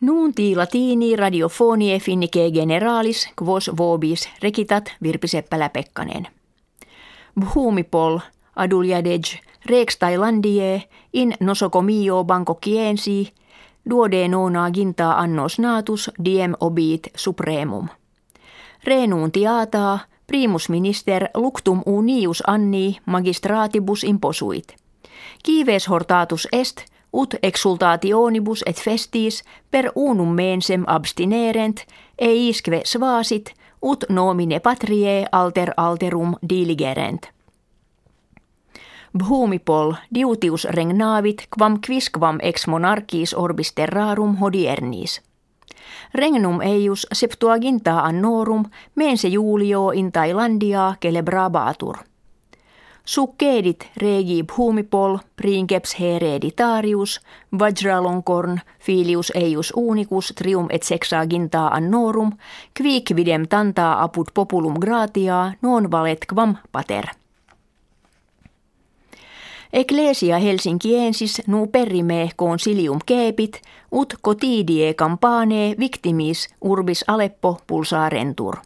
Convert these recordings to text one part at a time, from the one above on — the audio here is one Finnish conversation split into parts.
Nuunti latini radiofonie finnike generalis quos vobis rekitat Virpi Seppälä-Pekkanen. Bhumipol aduljadej rex Thailandie in nosocomio bankokiensi duode nona ginta annos natus diem obit supremum. Renuuntiataa primus minister luctum unius anni magistratibus imposuit. Kives hortatus est – ut exultationibus et festis per unum mensem abstinerent, eisque svasit, ut nomine patrie alter alterum diligerent. Bhumipol diutius regnavit quam quisquam ex monarchis orbis terrarum hodiernis. Regnum eius septuaginta annorum mense julio in Thailandia celebrabatur. Sukkeedit regi bhumipol, princeps hereditarius, vajralonkorn, filius eius unicus, trium et sexaginta annorum, quidem tantaa apud populum gratia, non valet quam pater. Ecclesia Helsinkiensis nu perime consilium kepit, ut cotidie campane victimis urbis Aleppo pulsarentur.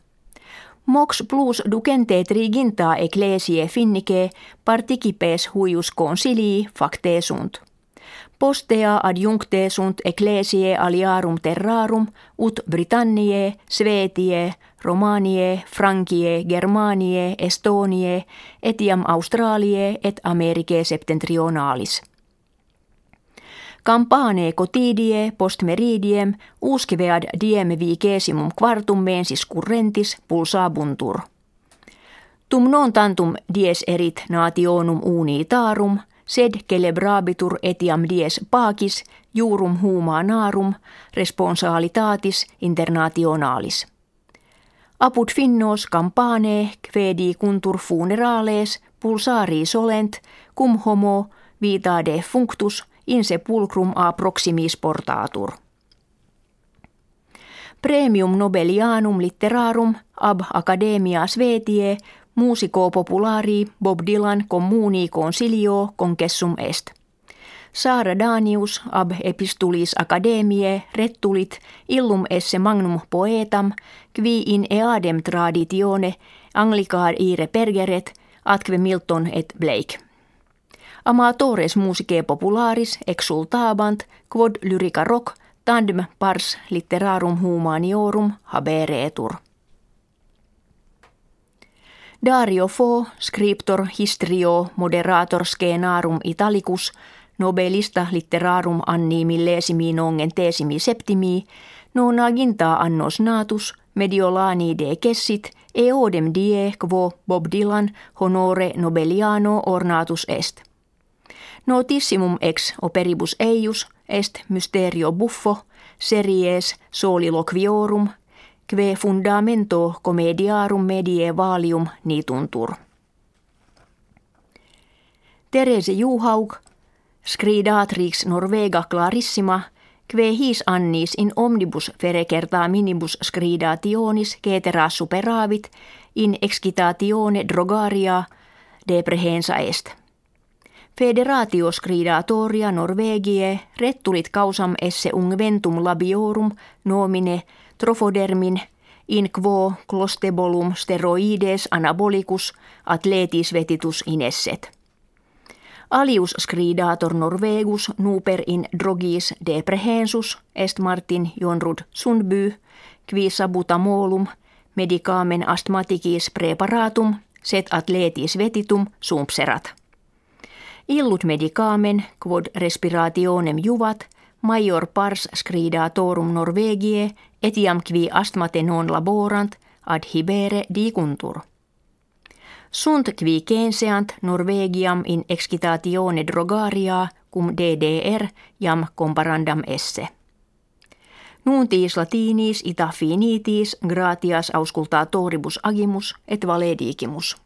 Mox plus ducente triginta ecclesiae finnike participes huius consilii facte sunt. Postea adjuncte sunt ecclesiae aliarum terrarum ut Britanniae, Svetie, Romanie, Frankie, Germanie, Estonie, etiam Australie et Americae septentrionalis. Campane cotidie post meridiem uskevead diem vigesimum quartum mensis currentis pulsabuntur. Tum non tantum dies erit nationum unitarum, sed celebrabitur etiam dies pacis jurum huma narum responsalitatis internationalis. Apud finnos campane quedi kuntur funerales pulsari solent cum homo vitade functus in sepulcrum a proximis portatur. Premium Nobelianum litterarum ab Academia Svetie musico populari Bob Dylan communi consilio concessum est. Saara Danius ab epistulis academiae rettulit illum esse magnum poetam qui in eadem traditione anglicar ire pergeret atque Milton et Blake. Amatores musicae popularis exultabant quod lyrica rock tandem pars litterarum humaniorum haberetur. Dario Fo, scriptor histrio moderator scenarum italicus, nobelista litterarum anni millesimi nongentesimi septimi, nonaginta annos natus, mediolani de kessit, eodem die quo Bob Dylan honore nobeliano ornatus est – Notissimum ex operibus eius est mysterio buffo series soliloquiorum kve fundamento comediarum medievalium nituntur. Terese Juhaug, scridatrix Norvega clarissima, kve his annis in omnibus ferecerta minibus scridationis cetera superavit in excitatione drogaria deprehensa est – Federatio scridatoria Norvegie rettulit causam esse ungventum labiorum nomine trofodermin in quo clostebolum steroides anabolicus atletis vetitus inesset. Alius scridator Norvegus nuper in drogis deprehensus est Martin Jonrud Sundby qui sabutamolum medicamen astmaticis preparatum set atletis vetitum sumpserat. Illut medicamen quod respirationem juvat, major pars scridatorum Norvegie, etiam qui astmate non laborant, ad hibere dicuntur. Sunt qui censeant Norvegiam in excitatione drogaria cum DDR jam comparandam esse. Nuntis latinis ita finitis gratias auscultatoribus agimus et valedigimus.